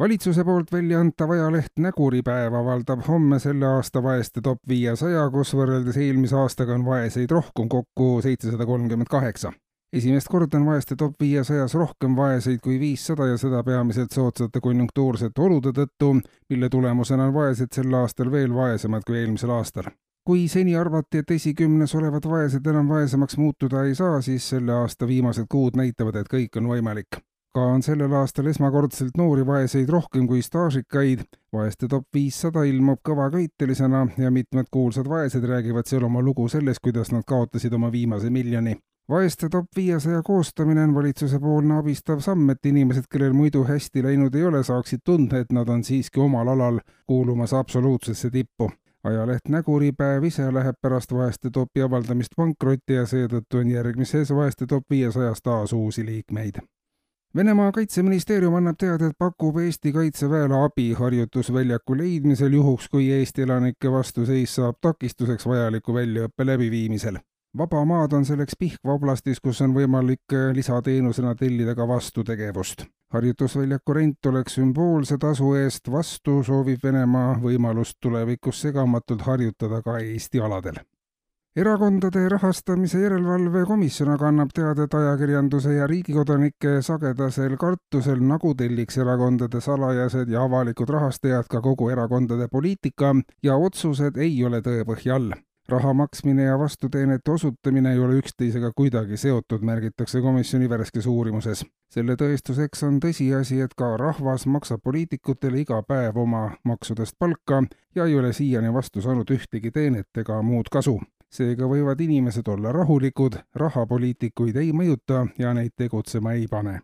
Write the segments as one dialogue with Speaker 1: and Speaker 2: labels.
Speaker 1: Valitsuse poolt välja antav ajaleht Näguripäev avaldab homme selle aasta vaeste top viiesaja, kus võrreldes eelmise aastaga on vaeseid rohkem kokku seitsesada kolmkümmend kaheksa. esimest korda on vaeste top viiesajas rohkem vaeseid kui viissada ja seda peamiselt soodsate konjunktuursete olude tõttu, mille tulemusena on vaesed sel aastal veel vaesemad kui eelmisel aastal kui seni arvati, et esikümnes olevad vaesed enam vaesemaks muutuda ei saa, siis selle aasta viimased kuud näitavad, et kõik on võimalik. Ka on sellel aastal esmakordselt noori vaeseid rohkem kui staažikaid. vaeste top viissada ilmub kõvaköitelisena ja mitmed kuulsad vaesed räägivad seal oma lugu sellest, kuidas nad kaotasid oma viimase miljoni vaeste top viiesaja koostamine on valitsusepoolne abistav samm, et inimesed, kellel muidu hästi läinud ei ole, saaksid tunda, et nad on siiski omal alal kuulumas absoluutsesse tippu ajaleht Näguripäev ise läheb pärast vaeste topi avaldamist pankrotti ja seetõttu on järgmises vaeste top viiesajas taas uusi liikmeid. Venemaa kaitseministeerium annab teada, et pakub Eesti kaitseväele abi harjutusväljaku leidmisel juhuks, kui Eesti elanike vastuseis saab takistuseks vajaliku väljaõppe läbiviimisel vaba maad on selleks Pihkva oblastis, kus on võimalik lisateenusena tellida ka vastutegevust harjutusväljaku rent oleks sümboolse tasu eest, vastu soovib Venemaa võimalust tulevikus segamatult harjutada ka Eesti aladel. Erakondade rahastamise järelevalve komisjon aga annab teada, et ajakirjanduse ja riigikodanike sagedasel kartusel, nagu telliks erakondade salajased ja avalikud rahastajad ka kogu erakondade poliitika ja otsused ei ole tõepõhja all raha maksmine ja vastuteenete osutamine ei ole üksteisega kuidagi seotud, märgitakse komisjoni värskes uurimuses. selle tõestuseks on tõsiasi, et ka rahvas maksab poliitikutele iga päev oma maksudest palka ja ei ole siiani vastu saanud ühtegi teenet ega muud kasu. Seega võivad inimesed olla rahulikud, raha poliitikuid ei mõjuta ja neid tegutsema ei pane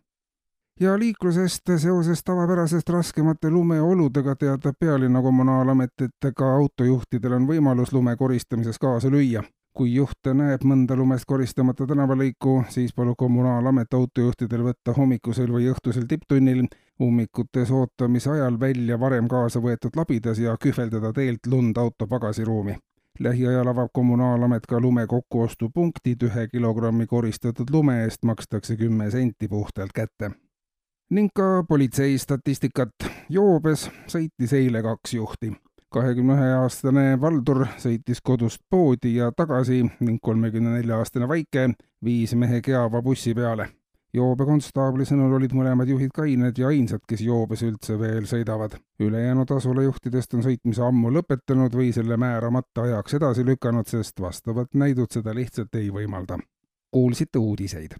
Speaker 1: ja liiklusest seoses tavapärasest raskemate lumeoludega teatab pealinna kommunaalamet, et ka autojuhtidel on võimalus lume koristamises kaasa lüüa. kui juht näeb mõnda lumest koristamata tänavalõiku, siis palub kommunaalamet autojuhtidel võtta hommikusel või õhtusel tipptunnil ummikutes ootamise ajal välja varem kaasa võetud labidas ja kühveldada teelt lund auto pagasiruumi lähiajal avab Kommunaalamet ka lume kokkuostupunktid, ühe kilogrammi koristatud lume eest makstakse kümme senti puhtalt kätte ning ka politsei statistikat. joobes sõitis eile kaks juhti. kahekümne ühe aastane Valdur sõitis kodust poodi ja tagasi ning kolmekümne nelja aastane Vaike viis mehe Keava bussi peale. Joobekonstaabli sõnul olid mõlemad juhid kained ja ainsad, kes joobes üldse veel sõidavad. ülejäänud asulejuhtidest on sõitmise ammu lõpetanud või selle määramata ajaks edasi lükanud, sest vastavat näidud seda lihtsalt ei võimalda. kuulsite uudiseid